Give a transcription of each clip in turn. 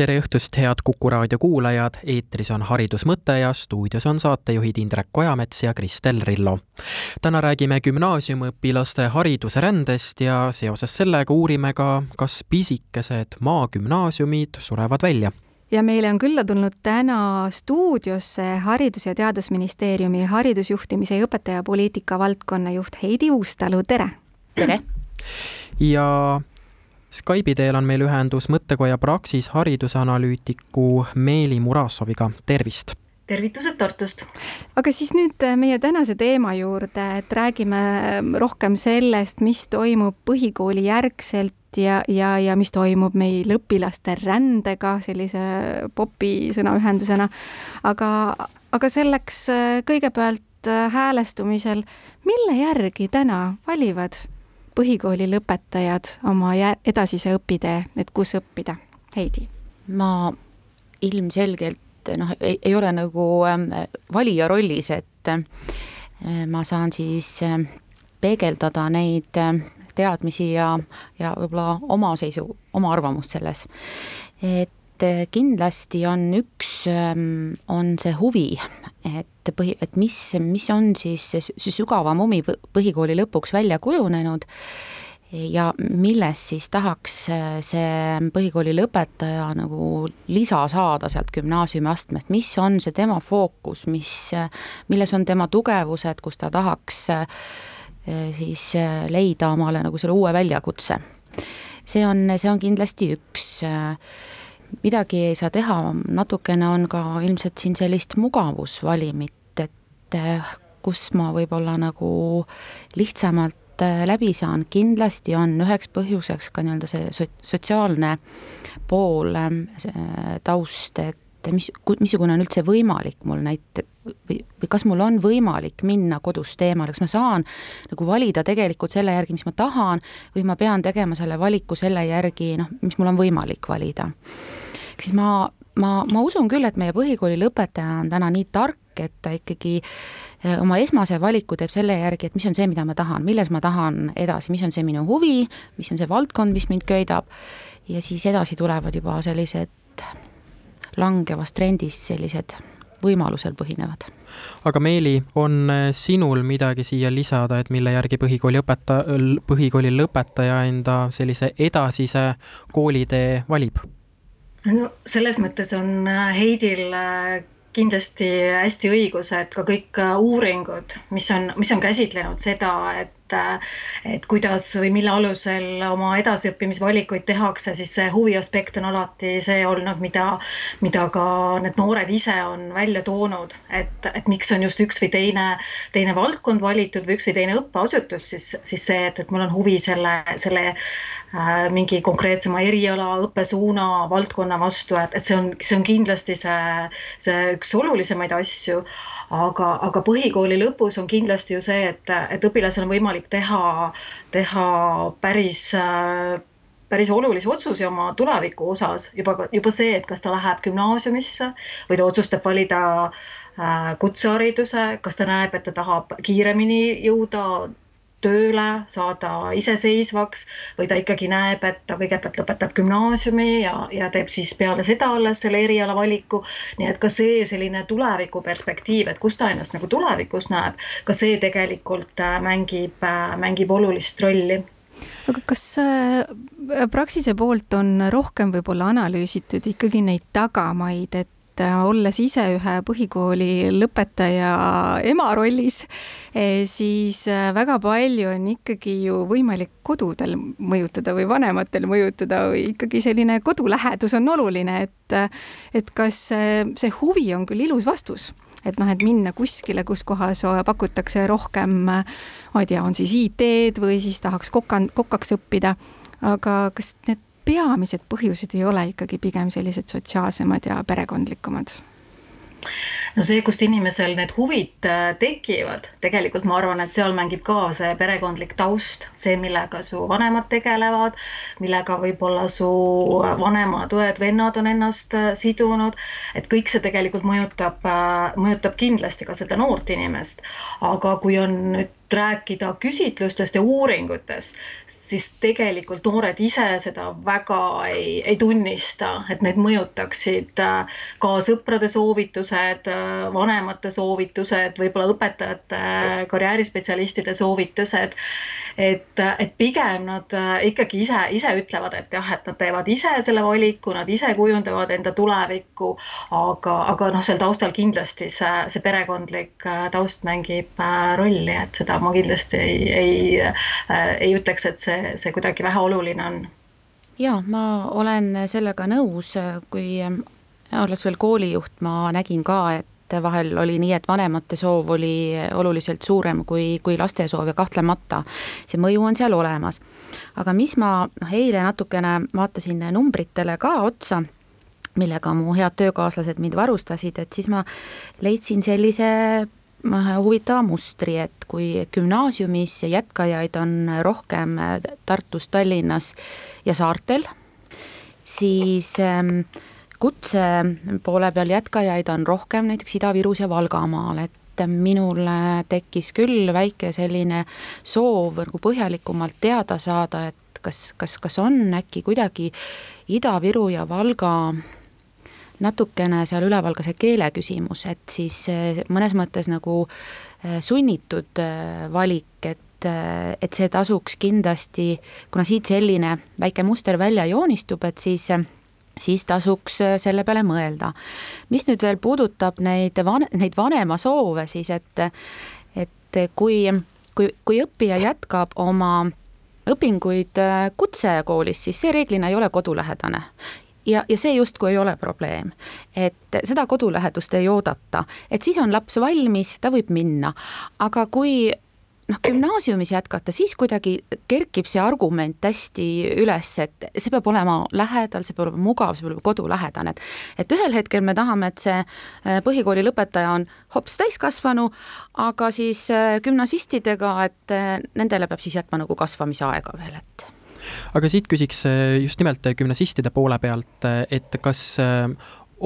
tere õhtust, head Kuku raadio kuulajad, eetris on Haridusmõte ja stuudios on saatejuhid Indrek Ojamets ja Kristel Rillo. täna räägime gümnaasiumiõpilaste haridusrändest ja seoses sellega uurime ka, kas pisikesed maagümnaasiumid surevad välja ja meile on külla tulnud täna stuudiosse Haridus- ja Teadusministeeriumi haridusjuhtimise ja õpetajapoliitika valdkonna juht Heidi Uustalu, tere! tere! ja Skype'i teel on meil ühendus mõttekoja Praxis haridusanalüütiku Meeli Murassoviga, tervist! tervitused Tartust! aga siis nüüd meie tänase teema juurde, et räägime rohkem sellest, mis toimub põhikooli järgselt ja, ja, ja mis toimub meil õpilaste rändega, sellise popi sõnaühendusena. aga, aga selleks kõigepealt häälestumisel, mille järgi täna valivad põhikooli lõpetajad oma edasise õpitee, et kus õppida? Heidi. ma ilmselgelt noh, ei ole nagu ähm, valija rollis, et äh, ma saan siis äh, peegeldada neid äh, teadmisi ja, ja võib-olla oma seisu, oma arvamust selles. et kindlasti on üks, ähm, on see huvi, et põhi, et mis, mis on siis see sügavam huvi põhikooli lõpuks välja kujunenud ja millest siis tahaks see põhikooli lõpetaja nagu lisa saada sealt gümnaasiumiastmest, mis on see tema fookus, mis, milles on tema tugevused, kus ta tahaks siis leida omale nagu selle uue väljakutse. see on, see on kindlasti üks midagi ei saa teha, natukene on ka ilmselt siin sellist mugavusvalimit, et eh, kus ma võib-olla nagu lihtsamalt eh, läbi saan, kindlasti on üheks põhjuseks ka nii-öelda see sotsiaalne pool, eh, taust, et mis, missugune on üldse võimalik mul näite- või, või kas mul on võimalik minna kodust eemale, kas ma saan nagu valida tegelikult selle järgi, mis ma tahan, või ma pean tegema selle valiku selle järgi, noh, mis mul on võimalik valida. Siis ma, ma, ma usun küll, et meie põhikooli lõpetaja on täna nii tark, et ta ikkagi eh, oma esmase valiku teeb selle järgi, et mis on see, mida ma tahan, milles ma tahan edasi, mis on see minu huvi, mis on see valdkond, mis mind köidab, ja siis edasi tulevad juba sellised langevas trendis sellised võimalusel põhinevad. aga Meeli, on sinul midagi siia lisada, et mille järgi põhikooli õpeta-, põhikooli lõpetaja enda sellise edasise koolitee valib? No selles mõttes on Heidil kindlasti hästi õigus, et ka kõik uuringud, mis on, mis on käsitlenud seda, et et kuidas või mille alusel oma edasiõppimisvalikuid tehakse, siis see huvi aspekt on alati see olnud, mida, mida ka need noored ise on välja toonud, et, et miks on just üks või teine, teine valdkond valitud või üks või teine õppeasutus, siis, siis see, et, et mul on huvi selle, selle äh, mingi konkreetsema eriala, õppesuuna, valdkonna vastu, et, et see on, see on kindlasti see, see üks olulisemaid asju. Aga, aga põhikooli lõpus on kindlasti ju see, et, et õpilasel on võimalik teha, teha päris päris olulisi otsusi oma tuleviku osas, juba, juba see, et kas ta läheb gümnaasiumisse või ta otsustab valida äh, kutsehariduse, kas ta näeb, et ta tahab kiiremini jõuda tööle, saada iseseisvaks või ta ikkagi näeb, et ta kõigepealt lõpetab gümnaasiumi ja, ja teeb siis peale seda alles selle eriala valiku. nii et ka see selline tulevikuperspektiiv, et kus ta ennast nagu tulevikus näeb, ka see tegelikult äh, mängib, äh, mängib olulist rolli aga kas äh, Praxise poolt on rohkem võib-olla analüüsitud ikkagi neid tagamaid, et et äh, olles ise ühe põhikooli lõpetaja ema rollis, eh, siis äh, väga palju on ikkagi ju võimalik kodudel mõjutada või vanematel mõjutada ikkagi selline kodulähedus on oluline, et äh, et kas see huvi on küll ilus vastus. Et noh, et minna kuskile, kus kohas pakutakse rohkem, ma ei tea, on siis IT-d või siis tahaks kokan-, kokaks õppida, aga kas need peamised põhjused ei ole ikkagi pigem sellised sotsiaalsemad ja perekondlikumad? no see, kust inimesel need huvid äh, tekivad, tegelikult ma arvan, et seal mängib ka see perekondlik taust, see, millega su vanemad tegelevad, millega võib-olla su vanemad õed-vennad on ennast äh, sidunud, et kõik see tegelikult mõjutab, äh, mõjutab kindlasti ka seda noort inimest. aga kui on nüüd rääkida küsitlustest ja uuringutest, siis tegelikult noored ise seda väga ei, ei tunnista, et neid mõjutaksid äh, ka sõprade soovitused, äh, vanemate soovitused, võib-olla õpetajate, karjäärispetsialistide soovitused et, et pigem nad äh, ikkagi ise, ise ütlevad, et jah, et nad teevad ise selle valiku, nad ise kujundavad enda tulevikku, aga, aga noh, seal taustal kindlasti see, see perekondlik äh, taust mängib äh, rolli, et seda ma kindlasti ei, ei, ei ütleks, et see, see kuidagi väheoluline on. jaa, ma olen sellega nõus, kui olles veel koolijuht, ma nägin ka, et et vahel oli nii, et vanemate soov oli oluliselt suurem kui, kui laste soov ja kahtlemata see mõju on seal olemas. aga mis ma noh, eile natukene vaatasin numbritele ka otsa, millega mu head töökaaslased mind varustasid, et siis ma leidsin sellise huvitava mustri, et kui gümnaasiumis jätkajaid on rohkem Tartus, Tallinnas ja saartel, siis äh, kutse poole peal jätkajaid on rohkem näiteks Ida-Virus ja Valgamaal, et minul tekkis küll väike selline soov nagu põhjalikumalt teada saada, et kas, kas, kas on äkki kuidagi Ida-Viru ja Valga natukene seal üleval ka see keele küsimus, et siis eh, mõnes mõttes nagu eh, sunnitud eh, valik, et et see tasuks kindlasti, kuna siit selline väike muster välja joonistub, et siis siis tasuks äh, selle peale mõelda. mis nüüd veel puudutab neid van-, neid vanema soove, siis et, et kui, kui, kui õppija jätkab oma õpinguid äh, kutsekoolis, siis see reeglina ei ole kodulähedane ja, ja see justkui ei ole probleem. et seda kodulähedust ei oodata, et siis on laps valmis, ta võib minna, aga kui noh, gümnaasiumis jätkata, siis kuidagi kerkib see argument hästi üles, et see peab olema lähedal, see peab olema mugav, see peab olema kodulähedane, et et ühel hetkel me tahame, et see äh, põhikooli lõpetaja on hops täiskasvanu, aga siis äh, gümnasistidega, et äh, nendele peab siis jätma nagu kasvamisaega veel, et. Aga siit küsiks just nimelt gümnasistide poole pealt, et kas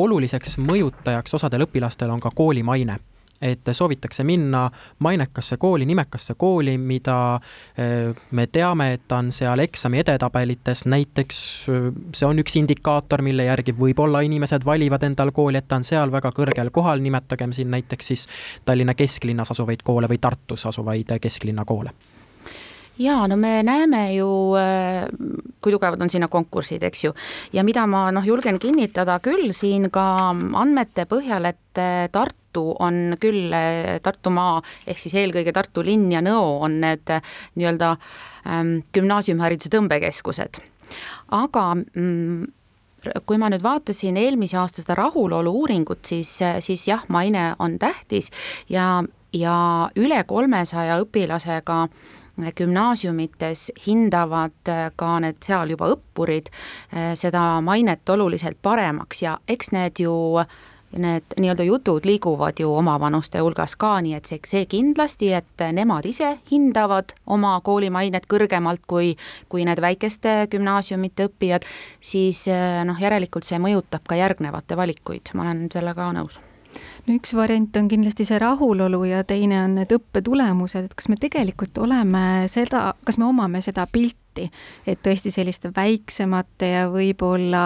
oluliseks mõjutajaks osadel õpilastel on ka kooli maine et soovitakse minna mainekasse kooli, nimekasse kooli, mida eh, me teame, et on seal eksami edetabelites, näiteks eh, see on üks indikaator, mille järgi võib-olla inimesed valivad endale kooli, et ta on seal väga kõrgel kohal, nimetagem siin näiteks siis Tallinna kesklinnas asuvaid koole või Tartus asuvaid kesklinna koole. Jaa, no me näeme ju, eh, kui tugevad on sinna konkursid, eks ju, ja mida ma noh, julgen kinnitada küll siin ka andmete põhjal, et Tartu Tartu on küll Tartumaa, ehk siis eelkõige Tartu linn ja Nõo on need nii-öelda ähm, gümnaasiumihariduse tõmbekeskused. aga mm, kui ma nüüd vaatasin eelmise aasta seda rahulolu uuringut, siis, siis jah, maine on tähtis ja, ja üle kolmesaja õpilasega gümnaasiumites hindavad ka need seal juba õppurid eh, seda mainet oluliselt paremaks ja eks need ju äh, need nii-öelda jutud liiguvad ju omavanuste hulgas ka, nii et see, see kindlasti, et nemad ise hindavad oma kooli mainet kõrgemalt kui, kui need väikeste gümnaasiumite õppijad, siis noh, järelikult see mõjutab ka järgnevate valikuid, ma olen sellega nõus. No üks variant on kindlasti see rahulolu ja teine on need õppetulemused, et kas me tegelikult oleme seda, kas me omame seda pilti, et tõesti selliste väiksemate ja võib-olla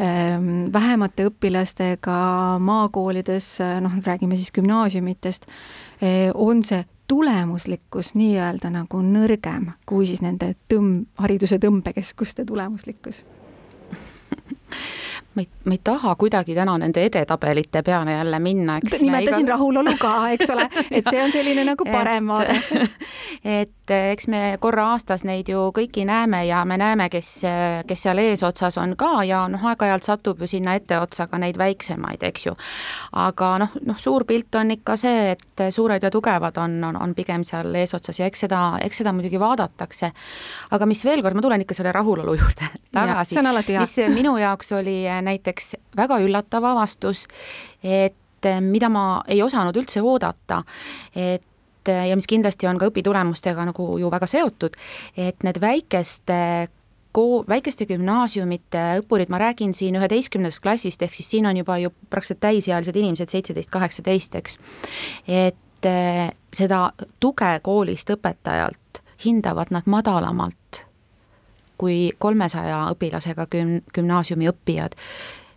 ähm, vähemate õpilastega maakoolides, noh, räägime siis gümnaasiumitest äh,, on see tulemuslikkus nii-öelda nagu nõrgem kui siis nende tõmb, hariduse tõmbekeskuste tulemuslikkus ma ei, ma ei taha kuidagi täna nende edetabelite peale jälle minna, eks. nimetasin iga... rahulolu ka, eks ole, et see on selline nagu parem vaade et eks me korra aastas neid ju kõiki näeme ja me näeme, kes, kes seal eesotsas on ka ja noh, aeg-ajalt satub ju sinna etteotsa ka neid väiksemaid, eks ju. aga noh, noh, suur pilt on ikka see, et suured ja tugevad on, on, on pigem seal eesotsas ja eks seda, eks seda muidugi vaadatakse. aga mis veel kord, ma tulen ikka selle rahulolu juurde tagasi, mis minu jaoks oli näiteks väga üllatav avastus, et mida ma ei osanud üldse oodata, et ja mis kindlasti on ka õpitulemustega nagu ju väga seotud, et need väikeste koo-, väikeste gümnaasiumite õppurid, ma räägin siin üheteistkümnendast klassist, ehk siis siin on juba ju praktiliselt täisealised inimesed, seitseteist, kaheksateist, eks. et eh, seda tuge koolist õpetajalt hindavad nad madalamalt kui kolmesaja õpilasega güm-, gümnaasiumi õppijad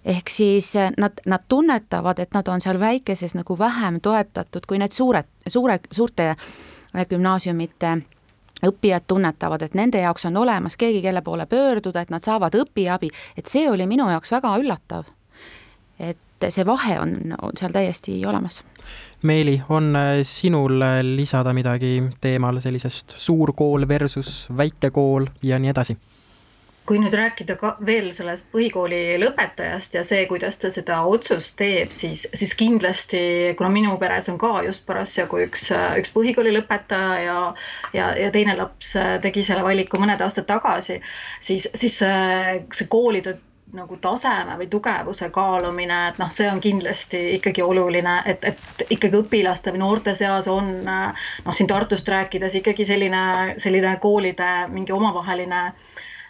ehk siis eh, nad, nad tunnetavad, et nad on seal väikeses nagu vähem toetatud kui need suured, suure, suurte gümnaasiumite õppijad tunnetavad, et nende jaoks on olemas keegi, kelle poole pöörduda, et nad saavad õpiabi, et see oli minu jaoks väga üllatav. et see vahe on, on seal täiesti olemas. Meeli, on äh, sinul lisada midagi teemal sellisest suurkool versus väikekool ja nii edasi? Kui nüüd rääkida ka veel sellest põhikooli lõpetajast ja see, kuidas ta seda otsust teeb, siis, siis kindlasti, kuna minu peres on ka just parasjagu üks, üks põhikooli lõpetaja ja, ja, ja teine laps tegi selle valiku mõned aastad tagasi, siis, siis see, see koolide nagu taseme või tugevuse kaalumine, et noh, see on kindlasti ikkagi oluline, et, et ikkagi õpilaste või noorte seas on noh, siin Tartust rääkides ikkagi selline, selline koolide mingi omavaheline äh, Äh,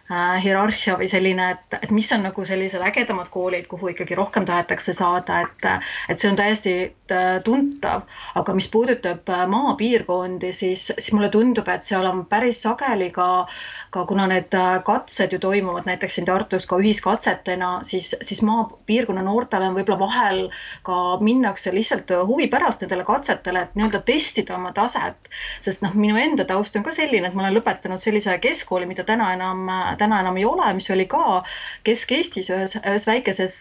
hierarhia või selline, et, et mis on nagu sellised ägedamad koolid, kuhu ikkagi rohkem tahetakse saada, et, et see on täiesti äh, tuntav. aga mis puudutab äh, maapiirkondi, siis, siis mulle tundub, et seal on päris sageli ka ka kuna need äh, katsed ju toimuvad näiteks siin Tartus ka ühiskatsetena, siis, siis maapiirkonna noortele on võib-olla vahel ka minnakse lihtsalt huvi pärast nendele katsetele, et nii-öelda testida oma taset. sest noh, minu enda taust on ka selline, et ma olen lõpetanud sellise keskkooli, mida täna enam, täna enam ei ole, mis oli ka Kesk-Eestis ühes, ühes väikeses,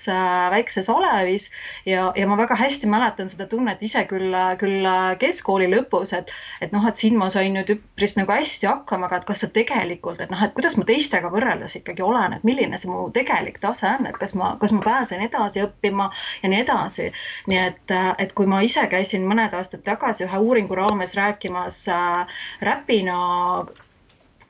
väikeses alevis ja, ja ma väga hästi mäletan seda tunnet ise küll, küll keskkooli lõpus, et, et noh, et siin ma sain nüüd üpris nagu hästi hakkama, aga et kas sa tegelikult et noh, et kuidas ma teistega võrreldes ikkagi olen, et milline see mu tegelik tase on, et kas ma, kas ma pääsen edasi õppima ja nii edasi. nii et, et kui ma ise käisin mõned aastad tagasi ühe uuringu raames rääkimas äh, Räpina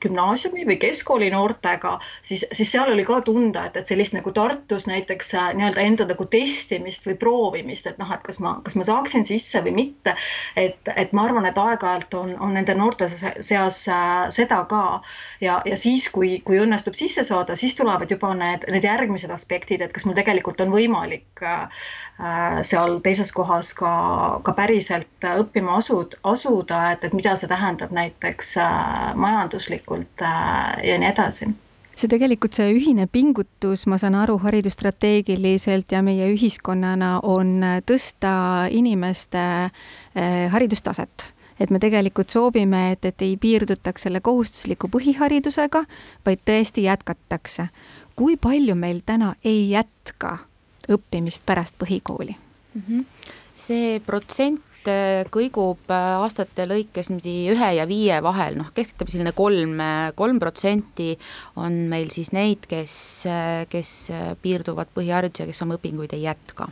gümnaasiumi või keskkooli noortega, siis, siis seal oli ka tunda, et, et sellist nagu Tartus näiteks äh, nii-öelda enda nagu testimist või proovimist, et noh, et kas ma, kas ma saaksin sisse või mitte. et, et ma arvan, et aeg-ajalt on, on nende noorte seas äh, seda ka ja, ja siis, kui, kui õnnestub sisse saada, siis tulevad juba need, need järgmised aspektid, et kas mul tegelikult on võimalik äh, seal teises kohas ka, ka päriselt õppima asud, asuda, et, et mida see tähendab näiteks majanduslikult äh, ja nii edasi see tegelikult, see ühine pingutus, ma saan aru, haridusstrateegiliselt ja meie ühiskonnana on tõsta inimeste haridustaset et me tegelikult soovime, et, et ei piirdutaks selle kohustusliku põhiharidusega, vaid tõesti jätkatakse. kui palju meil täna ei jätka õppimist pärast põhikooli mm. -hmm. see protsent äh, kõigub äh, aastate lõikes niimoodi ühe ja viie vahel, noh, keskeltläbi selline kolm, äh, kolm protsenti on meil siis neid, kes, kes piirduvad põhiharidusega, kes oma õpinguid ei jätka.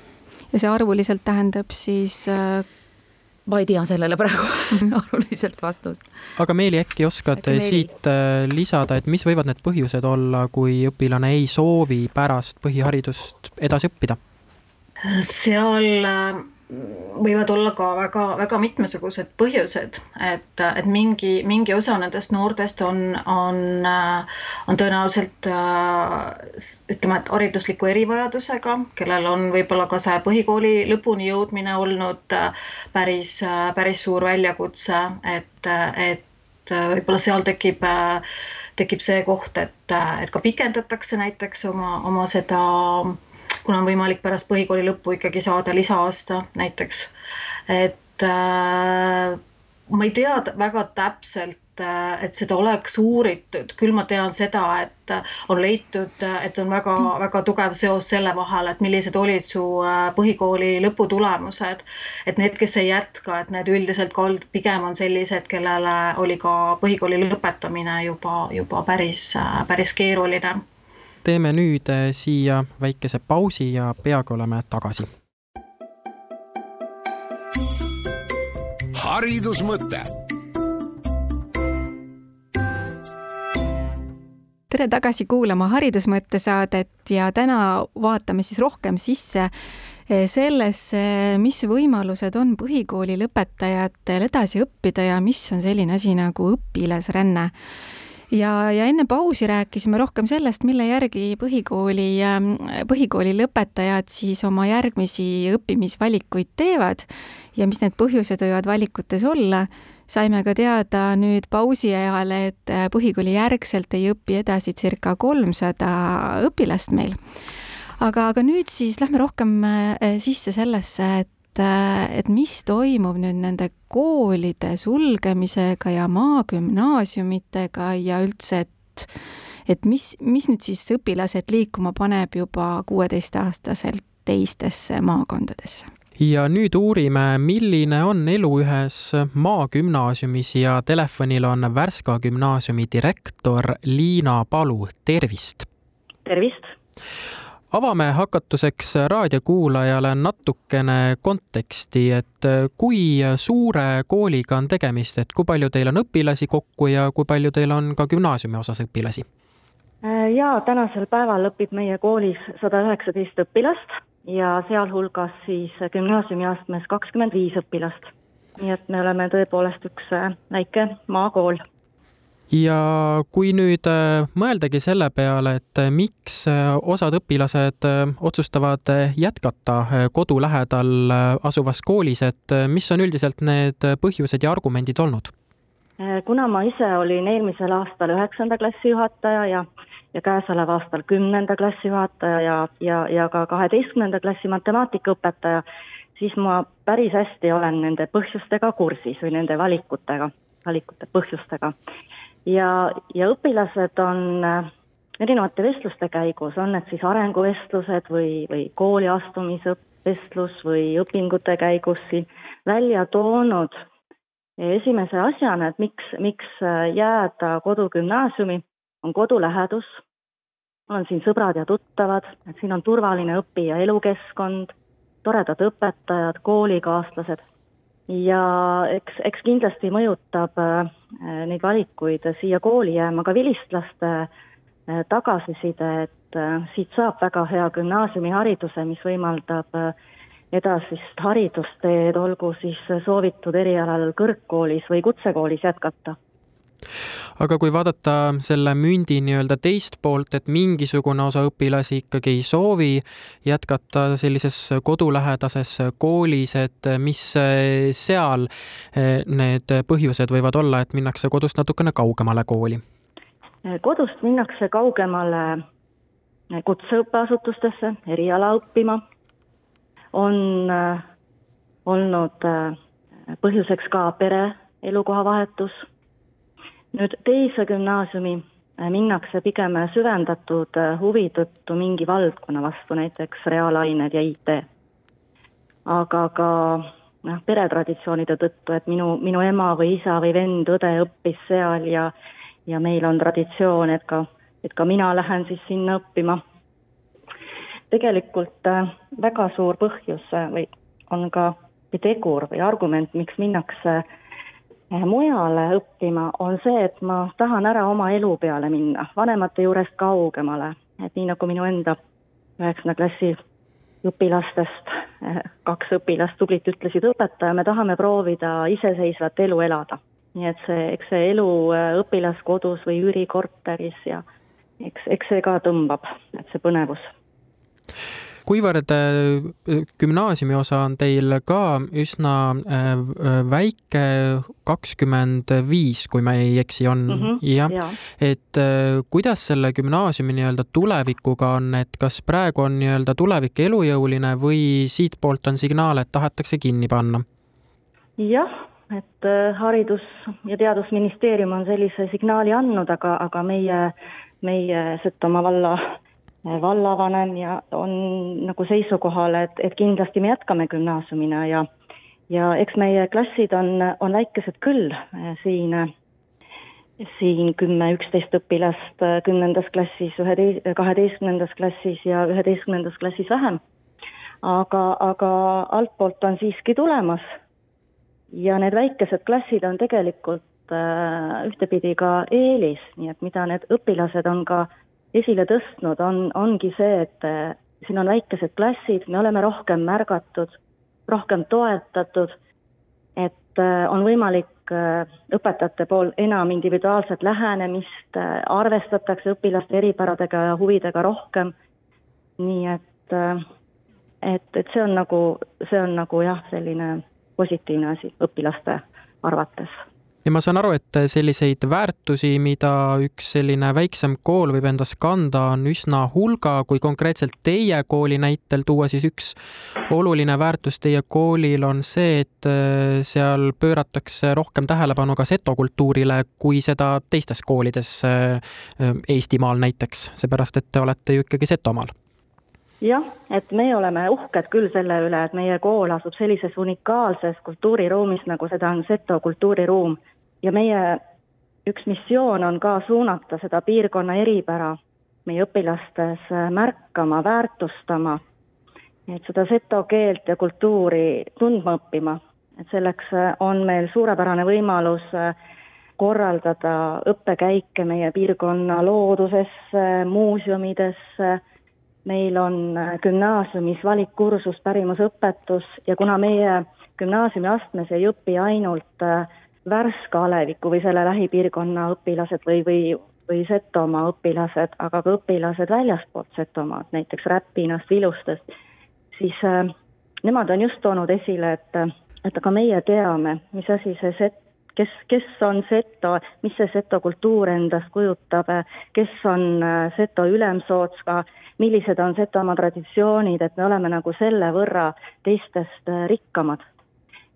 ja see arvuliselt tähendab siis ma ei tea sellele praegu arvuliselt vastust. aga Meeli, äkki oskad äkki siit lisada, et mis võivad need põhjused olla, kui õpilane ei soovi pärast põhiharidust edasi õppida? seal võivad olla ka väga-väga mitmesugused põhjused, et, et mingi, mingi osa nendest noortest on, on, on tõenäoliselt ütleme, et haridusliku erivajadusega, kellel on võib-olla ka see põhikooli lõpuni jõudmine olnud päris, päris suur väljakutse, et, et võib-olla seal tekib tekib see koht, et, et ka pikendatakse näiteks oma, oma seda äh, kuna on võimalik pärast põhikooli lõppu ikkagi saada lisaaasta näiteks. et äh, ma ei tea väga täpselt äh, et seda oleks uuritud, küll ma tean seda, et on leitud, et on väga-väga tugev seos selle vahel, et millised olid su äh, põhikooli lõputulemused. et need, kes ei jätka, et need üldiselt ka pigem on sellised, kellele oli ka põhikooli lõpetamine juba, juba päris, päris keeruline teeme nüüd äh, siia väikese pausi ja peagi oleme tagasi. haridusmõte tere tagasi kuulama Haridusmõtte saadet ja täna vaatame siis rohkem sisse eh, sellesse, mis võimalused on põhikooli lõpetajatel edasi õppida ja mis on selline asi nagu õpilasränne ja, ja enne pausi rääkisime rohkem sellest, mille järgi põhikooli, ähm, põhikooli lõpetajad siis oma järgmisi õppimisvalikuid teevad ja mis need põhjused võivad valikutes olla saime ka teada nüüd pausi ajal, et äh, põhikooli järgselt ei õpi edasi circa kolmsada õpilast meil. aga, aga nüüd siis lähme rohkem äh, sisse sellesse, et, et mis toimub nüüd nende koolide sulgemisega ja maagümnaasiumitega ja üldse, et et mis, mis nüüd siis õpilased liikuma paneb juba kuueteistaastaselt teistesse maakondadesse ja nüüd uurime, milline on elu ühes maagümnaasiumis ja telefonil on Värska gümnaasiumi direktor Liina Palu, tervist! tervist! Avame hakatuseks raadiokuulajale natukene konteksti, et kui suure kooliga on tegemist, et kui palju teil on õpilasi kokku ja kui palju teil on ka gümnaasiumi osas õpilasi? jaa, tänasel päeval õpib meie koolis sada üheksateist õpilast ja sealhulgas siis gümnaasiumiastmes kakskümmend viis õpilast. nii et me oleme tõepoolest üks äh, väike maakool. Ja kui nüüd äh, mõeldagi selle peale, et äh, miks osad õpilased otsustavad jätkata kodu lähedal asuvas koolis, et mis on üldiselt need põhjused ja argumendid olnud? kuna ma ise olin eelmisel aastal üheksanda klassi juhataja ja ja käesoleval aastal kümnenda klassi juhataja ja, ja, ja ka kaheteistkümnenda klassi matemaatikaõpetaja, siis ma päris hästi olen nende põhjustega kursis või nende valikutega, valikute põhjustega. Ja, ja õpilased on äh, erinevate vestluste käigus, on need siis arenguvestlused või, või kooli astumisvestlus või õpingute käigus siin välja toonud esimese asjana, et miks, miks äh, jääda kodugümnaasiumi on kodulähedus, on siin sõbrad ja tuttavad, et siin on turvaline õpi- ja elukeskkond, toredad õpetajad, koolikaaslased ja eks, eks kindlasti mõjutab äh, neid valikuid siia kooli jääma ka vilistlaste äh, tagasiside, et äh, siit saab väga hea gümnaasiumihariduse, mis võimaldab edasist haridusteed, olgu siis soovitud erialal kõrgkoolis või kutsekoolis jätkata aga kui vaadata selle mündi nii-öelda teist poolt, et mingisugune osa õpilasi ikkagi ei soovi jätkata sellises kodulähedases koolis, et mis seal eh, need põhjused võivad olla, et minnakse kodust natukene kaugemale kooli? kodust minnakse kaugemale kutseõppeasutustesse eriala õppima, on olnud põhjuseks ka pere elukohavahetus nüüd teise gümnaasiumi äh, minnakse pigem süvendatud äh, huvi tõttu mingi valdkonna vastu, näiteks reaalained ja IT. aga ka noh, peretraditsioonide tõttu, et minu, minu ema või isa või vend, õde õppis seal ja ja meil on traditsioon, et ka, et ka mina lähen siis sinna õppima. tegelikult äh, väga suur põhjus või on ka või tegur või argument, miks minnakse äh, mujale õppima, on see, et ma tahan ära oma elu peale minna, vanemate juurest kaugemale, et nii nagu minu enda üheksanda klassi õpilastest eh, kaks õpilast tublit ütlesid, õpetaja, me tahame proovida iseseisvat elu elada. nii et see, eks see elu eh, õpilaskodus või üürikorteris ja eks, eks see ka tõmbab, et see põnevus kuivõrd äh, gümnaasiumi osa on teil ka üsna äh, äh, väike, kakskümmend viis, kui ma ei eksi, on mm -hmm, jah ja., et kuidas selle gümnaasiumi nii-öelda tulevikuga on, et kas praegu on nii-öelda tulevik elujõuline või siitpoolt on signaal, et tahetakse kinni panna? jah, et Haridus- ja Teadusministeerium on sellise signaali andnud, aga, aga meie, meie Setomaa valla vallavanem ja on nagu seisukohal, et, et kindlasti me jätkame gümnaasiumina ja ja eks meie klassid on, on väikesed küll siin, siin kümme, üksteist õpilast kümnendas klassis, ühe, kaheteistkümnendas klassis ja üheteistkümnendas klassis vähem. aga, aga altpoolt on siiski tulemas ja need väikesed klassid on tegelikult ühtepidi ka eelis, nii et mida need õpilased on ka esile tõstnud, on, ongi see, et siin on väikesed klassid, me oleme rohkem märgatud, rohkem toetatud, et on võimalik õpetajate pool enam individuaalset lähenemist, arvestatakse õpilaste eripäradega ja huvidega rohkem, nii et et, et see on nagu, see on nagu jah, selline positiivne asi õpilaste arvates ja ma saan aru, et selliseid väärtusi, mida üks selline väiksem kool võib endas kanda, on üsna hulga, kui konkreetselt teie kooli näitel tuua, siis üks oluline väärtus teie koolil on see, et äh, seal pööratakse rohkem tähelepanu ka seto kultuurile, kui seda teistes koolides äh, Eestimaal näiteks, seepärast et te olete ju ikkagi Setomaal. Jah, et me oleme uhked küll selle üle, et meie kool asub sellises unikaalses kultuuriruumis, nagu seda on Seto kultuuriruum ja meie üks missioon on ka suunata seda piirkonna eripära meie õpilastes märkama, väärtustama, et seda seto keelt ja kultuuri tundma õppima. et selleks on meil suurepärane võimalus korraldada õppekäike meie piirkonna loodusesse, muuseumidesse meil on gümnaasiumis valikkursus pärimusõpetus ja kuna meie gümnaasiumi astmes ei õpi ainult äh, Värska aleviku või selle lähipiirkonna õpilased või, või, või Setomaa õpilased, aga ka õpilased väljaspoolt Setomaad, näiteks Räpinast, Vilustest, siis äh, nemad on just toonud esile, et, et aga meie teame, mis asi see set-, kes, kes on seto, mis see seto kultuur endast kujutab, kes on seto ülemsootska millised on Setomaa traditsioonid, et me oleme nagu selle võrra teistest äh, rikkamad.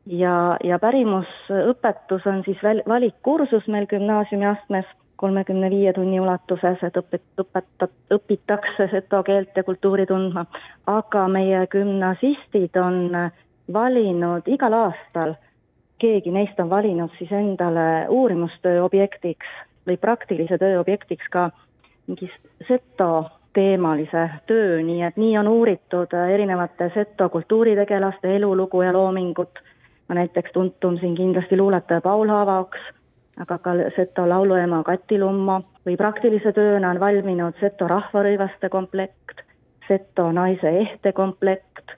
Ja, ja pärimusõpetus on siis väl-, valikkursus meil gümnaasiumiastmes kolmekümne viie tunni ulatuses, et õpet-, õpetat-, õpitakse seto keelt ja kultuuri tundma, aga meie gümnasistid on valinud igal aastal, keegi neist on valinud siis endale uurimustöö objektiks või praktilise töö objektiks ka mingi seto teemalise töö, nii et nii on uuritud erinevate seto kultuuritegelaste elulugu ja loomingut, no näiteks tuntum siin kindlasti luuletaja Paul Haavaoks, aga ka seto lauluema Kati Lummo või praktilise tööna on valminud seto rahvarõivaste komplekt, seto naise ehte komplekt,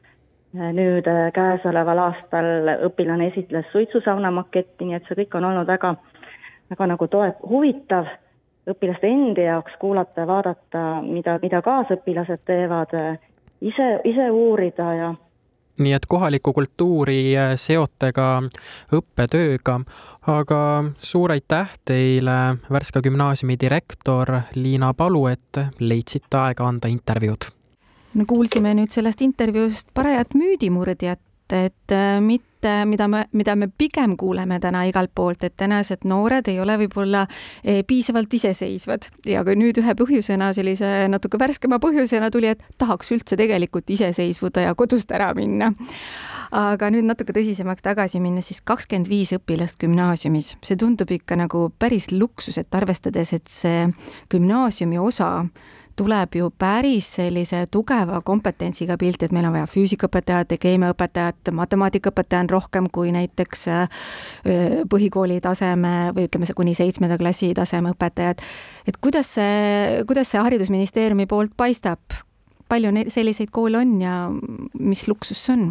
äh, nüüd äh, käesoleval aastal õpilane esitles suitsusauna maketti, nii et see kõik on olnud väga, väga nagu toe-, huvitav õpilaste endi jaoks kuulata ja vaadata, mida, mida kaasõpilased teevad, ise, ise uurida ja nii et kohalikku kultuuri seote ka õppetööga, aga suur aitäh teile, Värska gümnaasiumi direktor Liina Palu, et leidsite aega anda intervjuud. me kuulsime nüüd sellest intervjuust parajat müüdimurdjat, et mit-, et mida me, mida me pigem kuuleme täna igalt poolt, et tänased noored ei ole võib-olla eh, piisavalt iseseisvad. Ja kui nüüd ühe põhjusena, sellise natuke värskema põhjusena tuli, et tahaks üldse tegelikult iseseisvuda ja kodust ära minna. Aga nüüd natuke tõsisemaks tagasi minnes, siis kakskümmend viis õpilast gümnaasiumis, see tundub ikka nagu päris luksus, et arvestades, et see gümnaasiumi osa tuleb ju päris sellise tugeva kompetentsiga pilt, et meil on vaja füüsikaõpetajat ja keemiaõpetajat, matemaatikaõpetaja on rohkem kui näiteks põhikooli taseme või ütleme, see kuni seitsmenda klassi taseme õpetajad. et kuidas see, kuidas see Haridusministeeriumi poolt paistab, palju neid selliseid koole on ja mis luksus see on?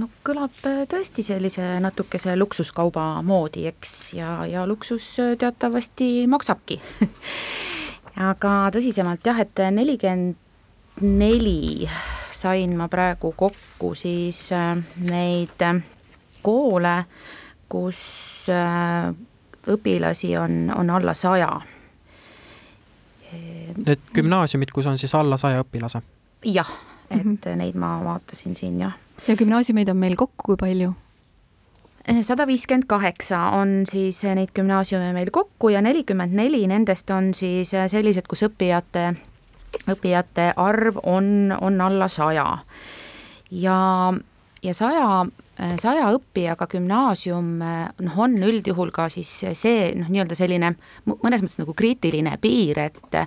no kõlab tõesti sellise natukese luksuskauba moodi, eks, ja, ja luksus teatavasti maksabki aga tõsisemalt jah, et nelikümmend neli sain ma praegu kokku siis äh, neid äh, koole, kus äh, õpilasi on, on alla saja. Need gümnaasiumid, kus on siis alla saja õpilase? jah, et mm -hmm. neid ma vaatasin siin jah. ja gümnaasiumeid on meil kokku kui palju? Sada viiskümmend kaheksa on siis neid gümnaasiume meil kokku ja nelikümmend neli nendest on siis sellised, kus õppijate, õppijate arv on, on alla saja. ja, ja saja saja õppijaga gümnaasium noh, on üldjuhul ka siis see noh, nii-öelda selline mõnes mõttes nagu kriitiline piir, et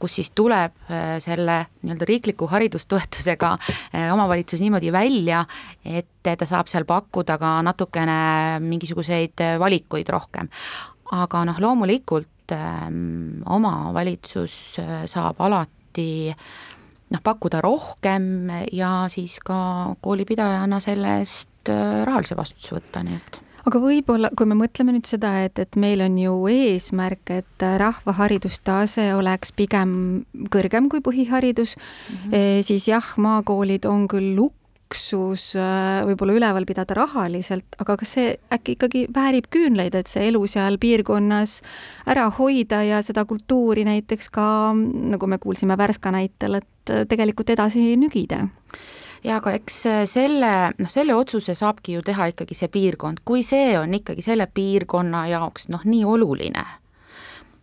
kus siis tuleb selle nii-öelda riikliku haridustoetusega omavalitsus niimoodi välja, et ta saab seal pakkuda ka natukene mingisuguseid valikuid rohkem. aga noh, loomulikult ähm, omavalitsus saab alati noh, pakkuda rohkem ja siis ka koolipidajana selle eest äh, rahalise vastutuse võtta, nii et aga võib-olla, kui me mõtleme nüüd seda, et, et meil on ju eesmärk, et rahva haridustase oleks pigem kõrgem kui põhiharidus mm, -hmm. siis jah, maakoolid on küll lukk, luksus äh, võib-olla üleval pidada rahaliselt, aga kas see äkki ikkagi väärib küünlaid, et see elu seal piirkonnas ära hoida ja seda kultuuri näiteks ka, nagu me kuulsime Värska näitel, et äh, tegelikult edasi nügida? Ja aga eks äh, selle, noh, selle otsuse saabki ju teha ikkagi see piirkond, kui see on ikkagi selle piirkonna jaoks noh, nii oluline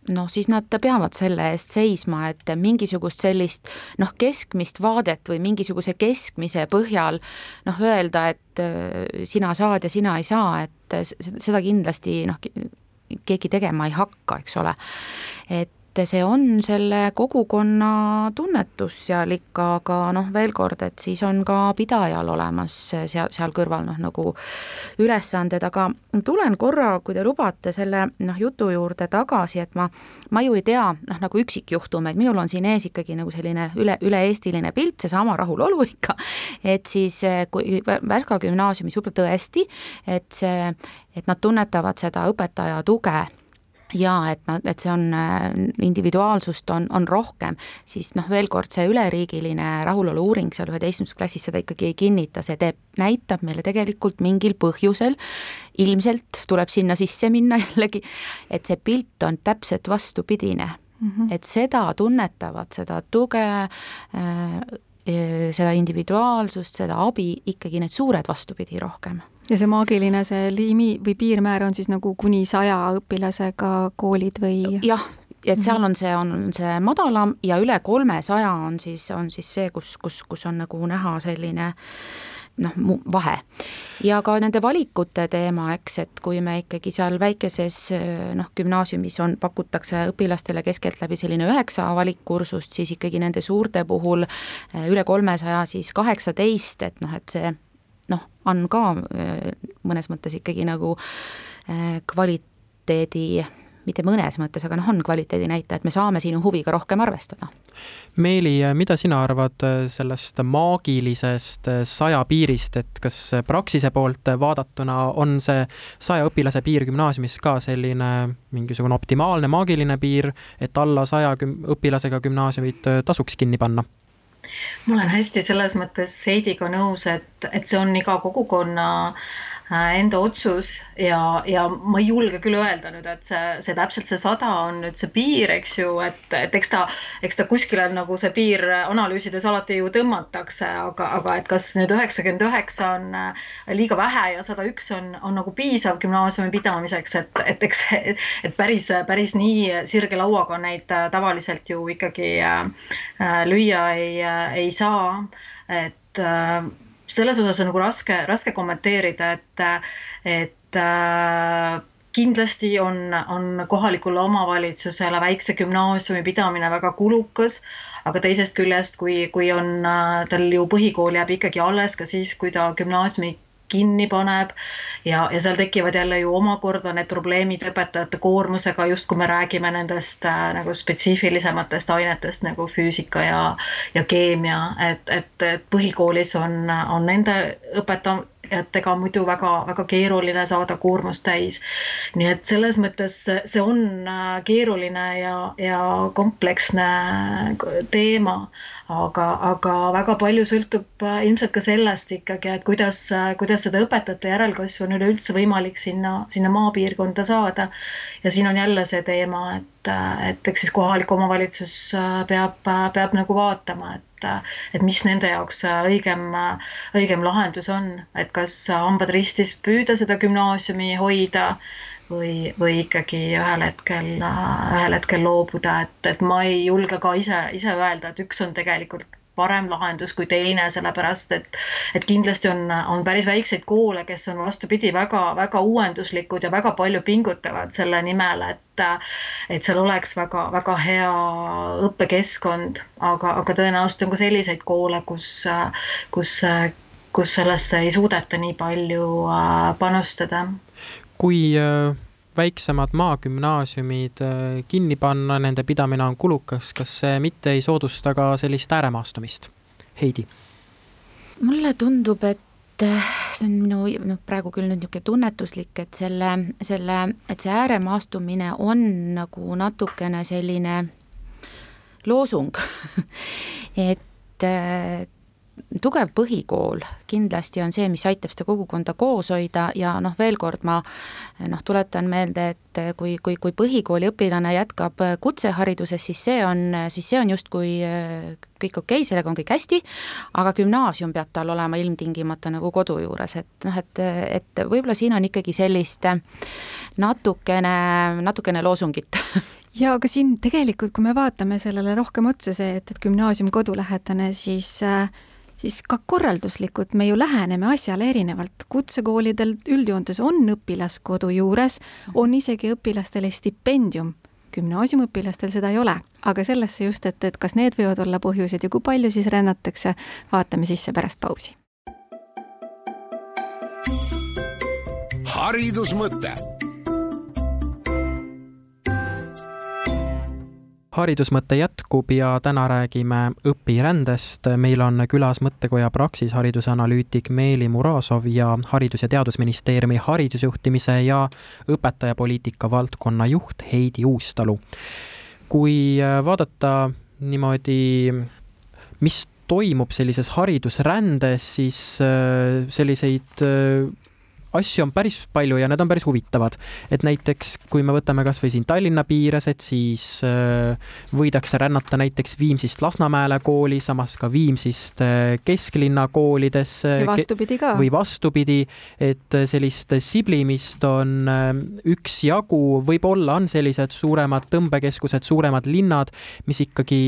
noh, siis nad peavad selle eest seisma, et mingisugust sellist noh, keskmist vaadet või mingisuguse keskmise põhjal noh, öelda, et äh, sina saad ja sina ei saa, et seda kindlasti noh, keegi tegema ei hakka, eks ole. et et see on selle kogukonna tunnetus seal ikka, aga noh, veel kord, et siis on ka pidajal olemas seal, seal kõrval noh, nagu ülesanded, aga tulen korra, kui te lubate, selle noh, jutu juurde tagasi, et ma, ma ju ei tea noh, nagu üksikjuhtumeid, minul on siin ees ikkagi nagu selline üle, üle-eestiline pilt, seesama rahulolu ikka, et siis kui Värska gümnaasiumis võib-olla tõesti, et see, et nad tunnetavad seda õpetaja tuge ja et nad, et see on, äh, individuaalsust on, on rohkem, siis noh, veel kord see üleriigiline rahulolu uuring seal üheteistkümnendas klassis seda ikkagi ei kinnita, see teeb, näitab meile tegelikult mingil põhjusel, ilmselt tuleb sinna sisse minna jällegi, et see pilt on täpselt vastupidine mm. -hmm. et seda tunnetavad, seda tuge äh,, seda individuaalsust, seda abi ikkagi need suured vastupidi rohkem ja see maagiline, see liimi või piirmäär on siis nagu kuni saja õpilasega koolid või? jah, et seal on see, on see madalam ja üle kolmesaja on siis, on siis see, kus, kus, kus on nagu näha selline noh, vahe. ja ka nende valikute teema, eks, et kui me ikkagi seal väikeses noh, gümnaasiumis on, pakutakse õpilastele keskeltläbi selline üheksa valikkursust, siis ikkagi nende suurte puhul üle kolmesaja siis kaheksateist, et noh, et see noh, on ka äh, mõnes mõttes ikkagi nagu äh, kvaliteedi mitte mõnes mõttes, aga noh, on kvaliteedi näitaja, et me saame sinu huviga rohkem arvestada. Meeli, mida sina arvad äh, sellest maagilisest saja piirist, et kas Praxise poolt vaadatuna on see saja õpilase piir gümnaasiumis ka selline mingisugune optimaalne maagiline piir, et alla saja õpilasega gümnaasiumid tasuks kinni panna? Ma olen hästi selles mõttes Heidiga nõus, et, et see on iga kogukonna enda otsus ja, ja ma ei julge küll öelda nüüd, et see, see täpselt see sada on nüüd see piir, eks ju, et, et eks ta, eks ta kuskile nagu see piir analüüsides alati ju tõmmatakse, aga, aga et kas nüüd üheksakümmend üheksa on äh, liiga vähe ja sada üks on, on nagu piisav gümnaasiumi pidamiseks, et, et eks, et päris, päris nii sirge lauaga neid äh, tavaliselt ju ikkagi lüüa ei, ei saa, et selles osas on nagu raske, raske kommenteerida, et, et äh, kindlasti on, on kohalikule omavalitsusele väikse gümnaasiumi pidamine väga kulukas, aga teisest küljest, kui, kui on äh, tal ju põhikool jääb ikkagi alles ka siis, kui ta gümnaasiumi kinni paneb. Ja, ja seal tekivad jälle ju omakorda need probleemid õpetajate koormusega, just kui me räägime nendest äh, nagu spetsiifilisematest ainetest nagu füüsika ja, ja keemia, et, et, et põhikoolis on, on nende õpeta-, õpetajatega muidu väga-väga keeruline saada koormust täis. nii et selles mõttes see on äh, keeruline ja, ja kompleksne teema, aga, aga väga palju sõltub äh, ilmselt ka sellest ikkagi, et kuidas, äh, kuidas seda õpetajate järelkasvu on üleüldse võimalik sinna, sinna maapiirkonda saada. ja siin on jälle see teema, et, et eks siis kohalik omavalitsus peab, peab nagu vaatama, et et, mis nende jaoks õigem, õigem lahendus on, et kas hambad ristis püüda seda gümnaasiumi hoida või, või ikkagi ühel hetkel, ühel hetkel loobuda, et, et ma ei julge ka ise, ise öelda, et üks on tegelikult parem lahendus kui teine, sellepärast et, et kindlasti on, on päris väikseid koole, kes on vastupidi väga-väga uuenduslikud ja väga palju pingutavad selle nimel, et, et seal oleks väga-väga hea õppekeskkond, aga, aga tõenäoliselt on ka selliseid koole, kus, kus kus sellesse ei suudeta nii palju äh, panustada. Kui äh, väiksemad maagümnaasiumid äh, kinni panna, nende pidamine on kulukas, kas see mitte ei soodusta ka sellist ääremaastumist? Heidi? mulle tundub, et see on minu noh, praegu küll nüüd niisugune tunnetuslik, et selle, selle, et see ääremaastumine on nagu natukene selline loosung et tugev põhikool kindlasti on see, mis aitab seda kogukonda koos hoida ja noh, veel kord ma noh, tuletan meelde, et kui, kui, kui põhikooli õpilane jätkab kutsehariduses, siis see on, siis see on justkui kõik okei okay,, sellega on kõik hästi, aga gümnaasium peab tal olema ilmtingimata nagu kodu juures, et noh, et, et võib-olla siin on ikkagi sellist natukene, natukene loosungit. Ja aga siin tegelikult, kui me vaatame sellele rohkem otsa, see, et, et gümnaasium kodulähedane, siis äh, siis ka korralduslikult me ju läheneme asjale erinevalt. kutsekoolidel üldjoontes on õpilaskodu juures, on isegi õpilastele stipendium gümnaasiumiõpilastel seda ei ole, aga sellesse just, et, et kas need võivad olla põhjused ja kui palju siis rännatakse, vaatame sisse pärast pausi. haridusmõte haridusmõte jätkub ja täna räägime õpirändest. meil on külas mõttekoja Praxis haridusanalüütik Meeli Murasov ja Haridus- ja Teadusministeeriumi haridusjuhtimise ja õpetajapoliitika valdkonna juht Heidi Uustalu. kui vaadata niimoodi, mis toimub sellises haridusrändes, siis äh, selliseid äh, asju on päris palju ja need on päris huvitavad. et näiteks, kui me võtame kasvõi siin Tallinna piires, et siis äh, võidakse rännata näiteks Viimsist Lasnamäele kooli, samas ka Viimsist äh, kesklinna koolidesse. ja vastupidi ka. või vastupidi, et sellist siblimist on äh, üksjagu, võib-olla on sellised suuremad tõmbekeskused, suuremad linnad, mis ikkagi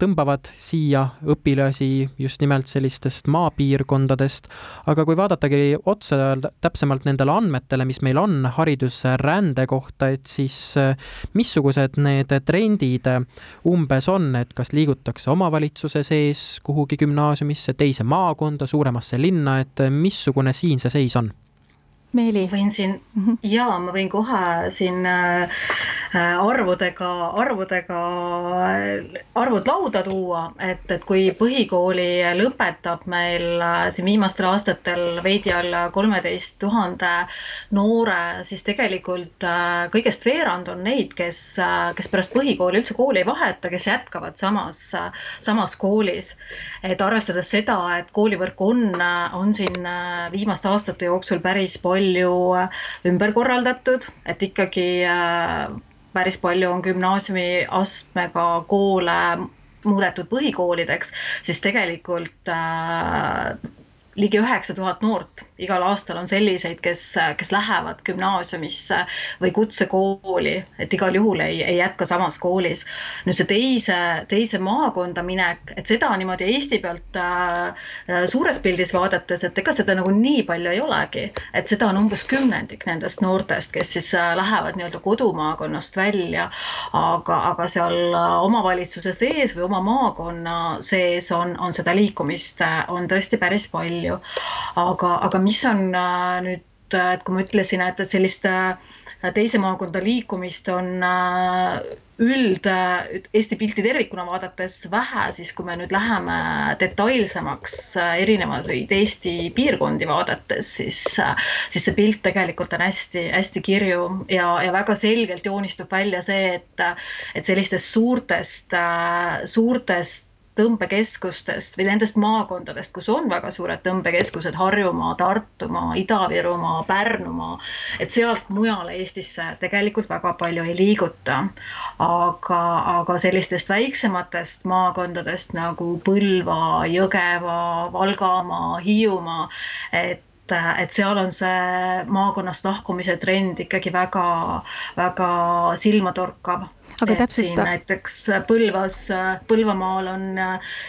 tõmbavad siia õpilasi just nimelt sellistest maapiirkondadest. aga kui vaadatagi otsa täpsemalt nendele andmetele, mis meil on haridusrände kohta, et siis äh, missugused need trendid umbes on, et kas liigutakse omavalitsuse sees kuhugi gümnaasiumisse, teise maakonda, suuremasse linna, et missugune siin see seis on? Meeli. võin siin mm -hmm. ja ma võin kohe siin äh, arvudega, arvudega, arvud lauda tuua, et, et kui põhikooli lõpetab meil äh, siin viimastel aastatel veidi alla kolmeteist tuhande noore, siis tegelikult äh, kõigest veerand on neid, kes, kes pärast põhikooli üldse kooli ei vaheta, kes jätkavad samas, samas koolis. et arvestades seda, et koolivõrk on, on siin viimaste aastate jooksul päris palju äh, ümber korraldatud, et ikkagi äh, päris palju on gümnaasiumi astmega koole muudetud põhikoolideks, siis tegelikult äh, ligi üheksa tuhat noort igal aastal on selliseid, kes, kes lähevad gümnaasiumisse või kutsekooli, et igal juhul ei, ei jätka samas koolis. nüüd see teise, teise maakonda minek, et seda niimoodi Eesti pealt äh, suures pildis vaadates, et ega seda nagu nii palju ei olegi, et seda on umbes kümnendik nendest noortest, kes siis äh, lähevad nii-öelda kodumaakonnast välja, aga, aga seal äh, omavalitsuse sees või oma maakonna sees on, on seda liikumist, äh, on tõesti päris palju. aga, aga mis mis on äh, nüüd, äh, et kui ma ütlesin, et, et sellist äh, teise maakonda liikumist on üld Eesti pilti tervikuna vaadates vähe, siis kui me nüüd läheme detailsemaks erinevaid Eesti piirkondi vaadates, siis, siis see pilt tegelikult on hästi-hästi kirju ja, ja väga selgelt joonistub välja see, et, et sellistest suurtest, suurtest tõmbekeskustest või nendest maakondadest, kus on väga suured tõmbekeskused, Harjumaa, Tartumaa, Ida-Virumaa, Pärnumaa, et sealt mujale Eestisse tegelikult väga palju ei liiguta. aga, aga sellistest väiksematest maakondadest nagu Põlva, Jõgeva, Valgamaa, Hiiumaa, et et seal on see maakonnast lahkumise trend ikkagi väga, väga silmatorkav aga täpsusta. näiteks Põlvas, Põlvamaal on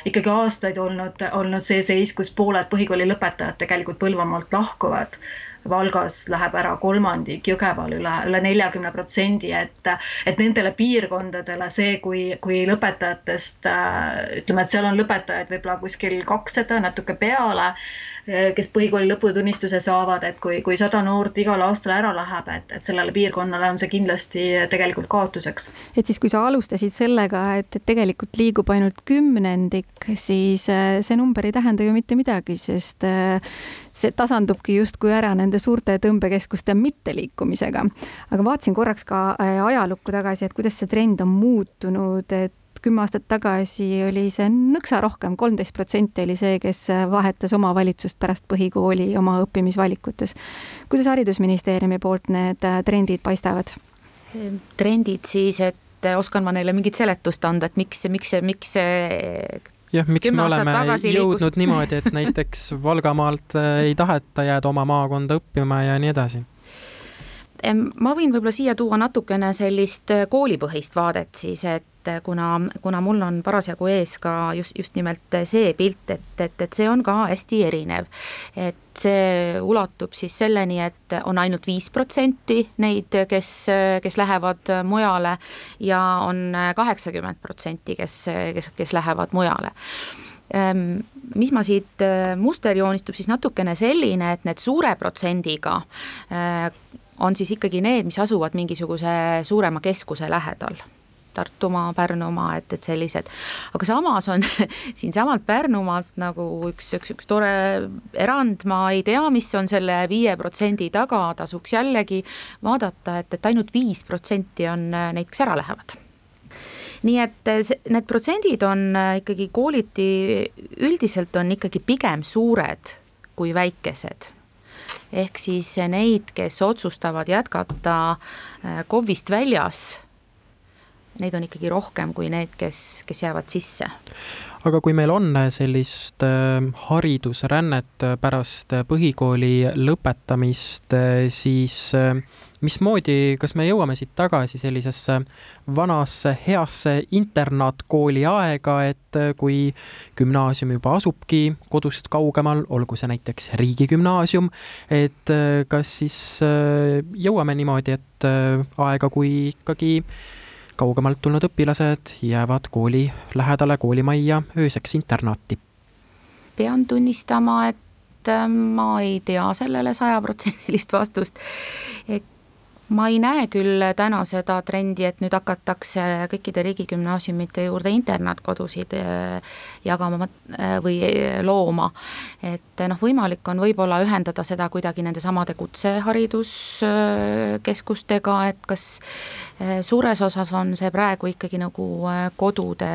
ikkagi aastaid olnud, olnud see seis, kus pooled põhikooli lõpetajad tegelikult Põlvamaalt lahkuvad Valgas läheb ära kolmandik, Jõgeval üle, üle neljakümne protsendi, et, et nendele piirkondadele see, kui, kui lõpetajatest ütleme, et seal on lõpetajaid võib-olla kuskil kakssada, natuke peale kes põhikooli lõputunnistuse saavad, et kui, kui sada noort igal aastal ära läheb, et, et sellele piirkonnale on see kindlasti tegelikult kaotuseks. et siis, kui sa alustasid sellega, et, et tegelikult liigub ainult kümnendik, siis eh, see number ei tähenda ju mitte midagi, sest eh, see tasandubki justkui ära nende suurte tõmbekeskuste mitteliikumisega. aga vaatasin korraks ka ajalukku tagasi, et kuidas see trend on muutunud, et kümme aastat tagasi oli see nõksa rohkem, kolmteist protsenti oli see, kes vahetas omavalitsust pärast põhikooli oma õppimisvalikutes. kuidas Haridusministeeriumi poolt need trendid paistavad? trendid siis, et oskan ma neile mingit seletust anda, et miks, miks see, miks see jah, miks me oleme jõudnud liikus... niimoodi, et näiteks Valgamaalt ei taheta jääda oma maakonda õppima ja nii edasi? Ma võin võib-olla siia tuua natukene sellist koolipõhist vaadet siis, et et kuna, kuna mul on parasjagu ees ka just, just nimelt see pilt, et, et, et see on ka hästi erinev. et see ulatub siis selleni, et on ainult viis protsenti neid, kes, kes lähevad mujale ja on kaheksakümmend protsenti, kes, kes, kes lähevad mujale mis ma siit, muster joonistub siis natukene selline, et need suure protsendiga on siis ikkagi need, mis asuvad mingisuguse suurema keskuse lähedal. Tartumaa, Pärnumaa, et, et sellised. aga samas on siinsamalt Pärnumaalt nagu üks, üks, üks tore erand, ma ei tea, mis on selle viie protsendi taga, tasuks jällegi vaadata, et, et ainult viis protsenti on äh, neid, kes ära lähevad. Nii et äh, need protsendid on äh, ikkagi kooliti, üldiselt on ikkagi pigem suured kui väikesed ehk siis neid, kes otsustavad jätkata KOV-ist väljas neid on ikkagi rohkem kui need, kes, kes jäävad sisse. aga kui meil on sellist äh, haridusrännet pärast põhikooli lõpetamist, siis äh, mismoodi, kas me jõuame siit tagasi sellisesse vanasse heasse internaatkooli aega, et äh, kui gümnaasium juba asubki kodust kaugemal, olgu see näiteks riigigümnaasium, et kas siis jõuame niimoodi, et aega, kui ikkagi kaugemalt tulnud õpilased jäävad kooli lähedale koolimajja ööseks internaati. pean tunnistama, et äh, ma ei tea sellele sajaprotsendilist vastust. et ma ei näe küll täna seda trendi, et nüüd hakatakse kõikide riigigümnaasiumite juurde internaatkodusid äh, jagama äh, või looma. et noh, võimalik on võib-olla ühendada seda kuidagi nendesamade kutsehariduskeskustega, et kas suures osas on see praegu ikkagi nagu kodude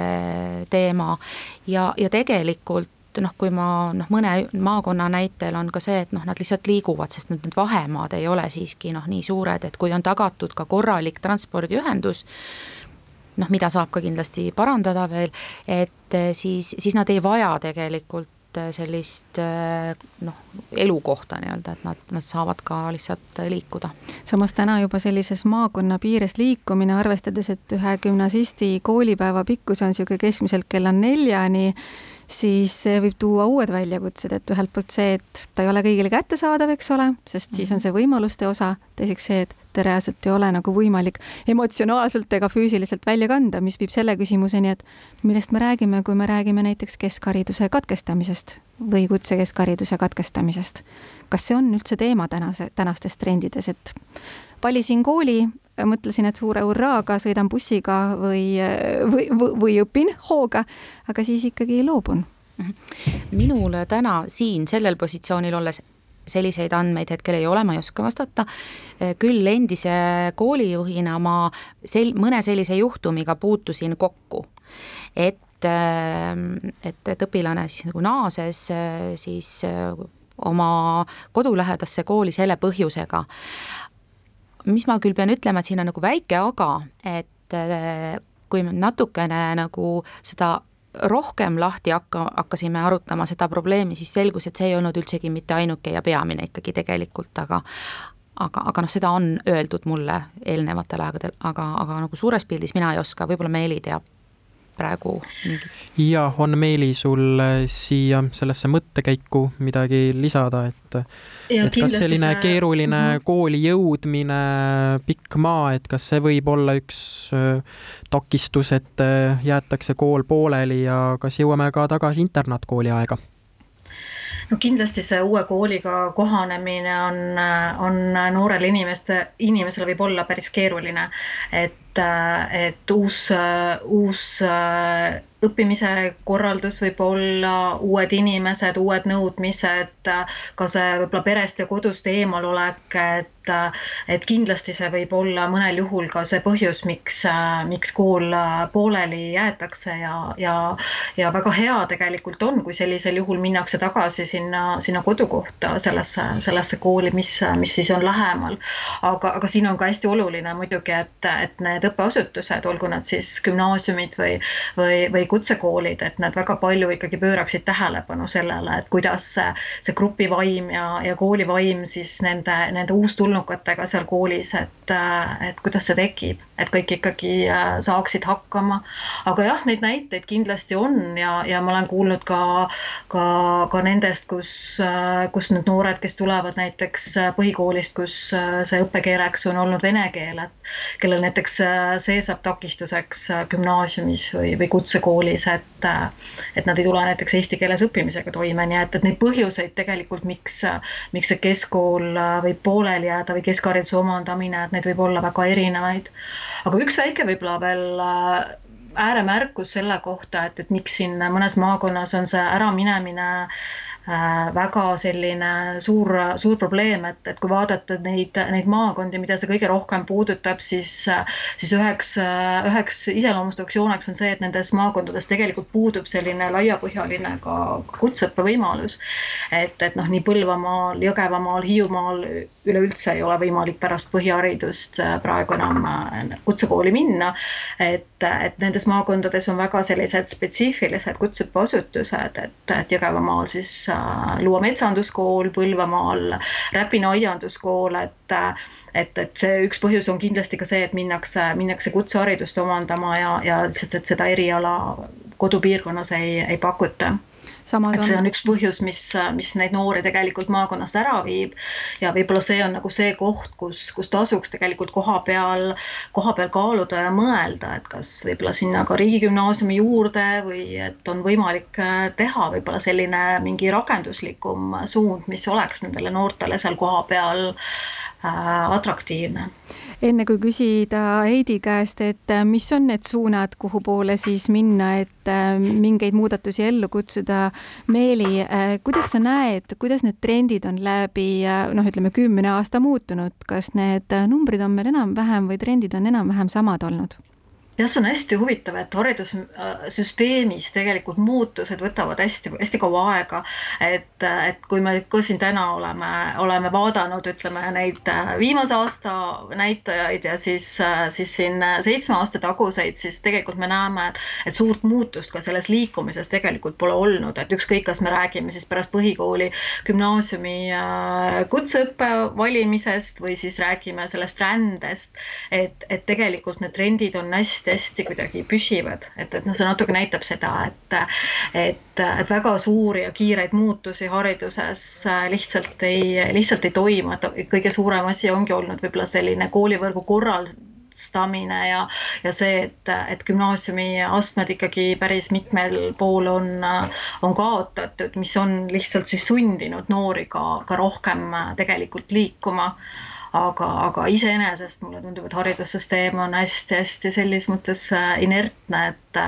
teema ja, ja tegelikult et noh, kui ma noh, mõne maakonna näitel on ka see, et noh, nad lihtsalt liiguvad, sest need, need vahemaad ei ole siiski noh, nii suured, et kui on tagatud ka korralik transpordiühendus, noh, mida saab ka kindlasti parandada veel, et eh, siis, siis nad ei vaja tegelikult eh, sellist eh, noh, elukohta nii-öelda, et nad, nad saavad ka lihtsalt liikuda. samas täna juba sellises maakonna piires liikumine, arvestades, et ühe gümnasisti koolipäeva pikkus on niisugune keskmiselt kella neljani, siis see võib tuua uued väljakutsed, et ühelt poolt see, et ta ei ole kõigile kättesaadav, eks ole, sest siis on see võimaluste osa, teiseks see, et ta reaalselt ei ole nagu võimalik emotsionaalselt ega füüsiliselt välja kanda, mis viib selle küsimuseni, et millest me räägime, kui me räägime näiteks keskhariduse katkestamisest või kutsekeskhariduse katkestamisest. kas see on üldse teema tänase, tänastes trendides, et valisin kooli, mõtlesin, et suure hurraaga sõidan bussiga või, või, või, õpin hooga, aga siis ikkagi loobun. Mhm. minul täna siin sellel positsioonil olles selliseid andmeid hetkel ei ole, ma ei oska vastata. küll endise koolijuhina ma sel-, mõne sellise juhtumiga puutusin kokku, et, et, et õpilane siis nagu naases siis oma kodulähedasse kooli selle põhjusega mis ma küll pean ütlema, et siin on nagu väike aga, et äh, kui natukene nagu seda rohkem lahti hakka, hakkasime arutama seda probleemi, siis selgus, et see ei olnud üldsegi mitte ainuke ja peamine ikkagi tegelikult, aga aga, aga noh, seda on öeldud mulle eelnevatel aegadel, aga, aga nagu suures pildis mina ei oska, võib-olla Meeli teab praegu mingi? ja on Meeli sul äh, siia sellesse mõttekäiku midagi lisada, et ja, et kas selline see... keeruline mm -hmm. kooli jõudmine, pikk maa, et kas see võib olla üks äh, takistus, et äh, jäetakse kool pooleli ja kas jõuame ka tagasi internaatkooli aega? no kindlasti see uue kooliga kohanemine on, on noorele inimeste, inimesele võib olla päris keeruline, et et uus, uus õppimise korraldus võib olla, uued inimesed, uued nõudmised, ka see võib-olla perest ja kodust eemalolek, et et kindlasti see võib olla mõnel juhul ka see põhjus, miks, miks kool pooleli jäetakse ja, ja, ja väga hea tegelikult on, kui sellisel juhul minnakse tagasi sinna, sinna kodukohta, sellesse, sellesse kooli, mis, mis siis on lähemal. aga, aga siin on ka hästi oluline muidugi, et, et need õppeasutused, olgu nad siis gümnaasiumid või, või, või kutsekoolid, et nad väga palju ikkagi pööraksid tähelepanu sellele, et kuidas see, grupivaim ja, ja koolivaim siis nende, nende uustulnukatega seal koolis, et, et kuidas see tekib, et kõik ikkagi äh, saaksid hakkama. aga jah, neid näiteid kindlasti on ja, ja ma olen kuulnud ka, ka, ka nendest, kus, äh, kus need noored, kes tulevad näiteks äh, põhikoolist, kus see õppekeeleks on olnud vene keel, et kellel näiteks see saab takistuseks gümnaasiumis või, või kutsekoolis koolis, et, et nad ei tule näiteks eesti keeles õppimisega toime, nii et, et neid põhjuseid tegelikult, miks, miks see keskkool võib pooleli jääda või keskhariduse omandamine, et neid võib olla väga erinevaid. aga üks väike võib-olla veel äh, ääremärkus selle kohta, et, et miks siin mõnes maakonnas on see äraminemine äh, Äh, väga selline suur, suur probleem, et, et kui vaadata neid, neid maakondi, mida see kõige rohkem puudutab, siis, siis üheks, üheks iseloomustavaks jooneks on see, et nendes maakondades tegelikult puudub selline laiapõhjaline ka kutseõppe võimalus. et, et noh, nii Põlvamaal, Jõgevamaal, Hiiumaal üleüldse ei ole võimalik pärast põhiharidust praegu enam kutsekooli minna. et, et nendes maakondades on väga sellised spetsiifilised kutseõppeasutused, et, et Jõgevamaal siis Luua metsanduskool, Põlvamaal Räpina aianduskool, et et, et see üks põhjus on kindlasti ka see, et minnakse, minnakse kutseharidust omandama ja, ja lihtsalt, et seda eriala kodupiirkonnas ei, ei pakuta et see on üks põhjus, mis, mis neid noori tegelikult maakonnast ära viib. Ja võib-olla see on nagu see koht, kus, kus tasuks tegelikult koha peal, koha peal kaaluda ja mõelda, et kas võib-olla sinna ka riigigümnaasiumi juurde või et on võimalik äh, teha võib-olla selline mingi rakenduslikum suund, mis oleks nendele noortele seal kohapeal atraktiivne enne kui küsida Heidi käest, et äh, mis on need suunad, kuhu poole siis minna, et äh, mingeid muudatusi ellu kutsuda. Meeli, äh, kuidas sa näed, kuidas need trendid on läbi noh, ütleme kümne aasta muutunud, kas need numbrid on meil enam-vähem või trendid on enam-vähem samad olnud? Jah, see on hästi huvitav, et haridussüsteemis tegelikult muutused võtavad hästi-hästi kaua aega. et, et kui me ka siin täna oleme, oleme vaadanud, ütleme neid äh, viimase aasta näitajaid ja siis, äh, siis siin seitsme aasta taguseid, siis tegelikult me näeme, et suurt muutust ka selles liikumises tegelikult pole olnud, et ükskõik, kas me räägime siis pärast põhikooli, gümnaasiumi äh, kutseõppe valimisest või siis räägime sellest rändest, et, et tegelikult need trendid on hästi hästi kuidagi püsivad, et, et noh, see natuke näitab seda, et, et, et väga suuri ja kiireid muutusi hariduses lihtsalt ei, lihtsalt ei toimu, et kõige suurem asi ongi olnud võib-olla selline koolivõrgu korraldamine ja, ja see, et, et gümnaasiumiastmed ikkagi päris mitmel pool on, on kaotatud, mis on lihtsalt siis sundinud noori ka, ka rohkem tegelikult liikuma aga, aga iseenesest mulle tundub, et haridussüsteem on hästi-hästi selles mõttes äh, inertne, et,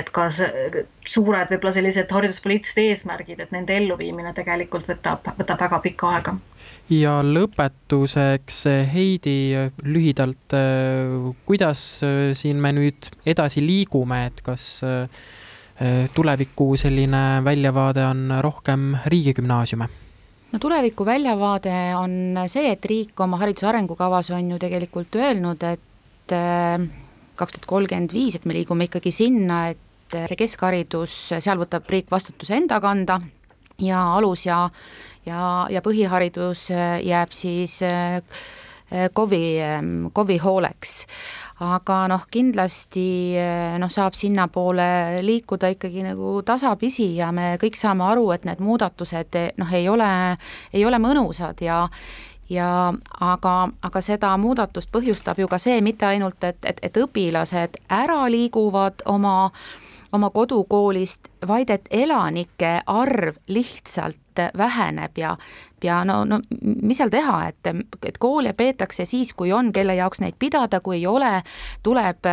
et ka suured võib-olla sellised hariduspoliitilised eesmärgid, et nende elluviimine tegelikult võtab, võtab väga pikka aega. ja lõpetuseks, Heidi, lühidalt, äh, kuidas äh, siin me nüüd edasi liigume, et kas tuleviku selline väljavaade on rohkem riigigümnaasiume? No tuleviku väljavaade on see, et riik oma hariduse arengukavas on ju tegelikult öelnud, et äh, kaks tuhat kolmkümmend viis, et me liigume ikkagi sinna, et see keskharidus, seal võtab riik vastutuse enda kanda ja alus ja, ja, ja põhiharidus jääb siis KOV-i, KOV-i hooleks. Aga noh, kindlasti noh, saab sinnapoole liikuda ikkagi nagu tasapisi ja me kõik saame aru, et need muudatused noh, ei ole, ei ole mõnusad ja ja aga, aga seda muudatust põhjustab ju ka see, mitte ainult, et, et, et õpilased ära liiguvad oma oma kodukoolist, vaid et elanike arv lihtsalt väheneb ja ja no, no mis seal teha, et, et koole peetakse siis, kui on, kelle jaoks neid pidada, kui ei ole, tuleb,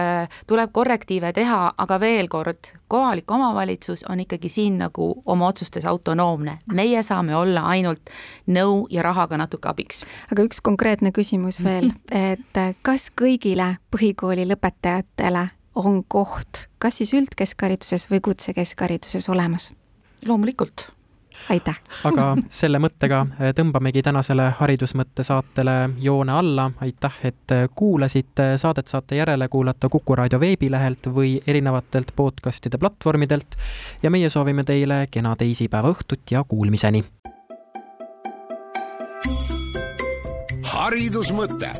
tuleb korrektiive teha, aga veel kord, kohalik omavalitsus on ikkagi siin nagu oma otsustes autonoomne. meie saame olla ainult nõu ja rahaga natuke abiks. aga üks konkreetne küsimus veel, et kas kõigile põhikooli lõpetajatele on koht kas siis üldkeskhariduses või kutsekeskhariduses olemas? loomulikult aitäh! aga selle mõttega eh, tõmbamegi tänasele haridusmõtte saatele joone alla. aitäh, et eh, kuulasite, saadet saate järele kuulata Kuku raadio veebilehelt või erinevatelt podcastide platvormidelt ja meie soovime teile kena teisipäeva õhtut ja kuulmiseni! haridusmõte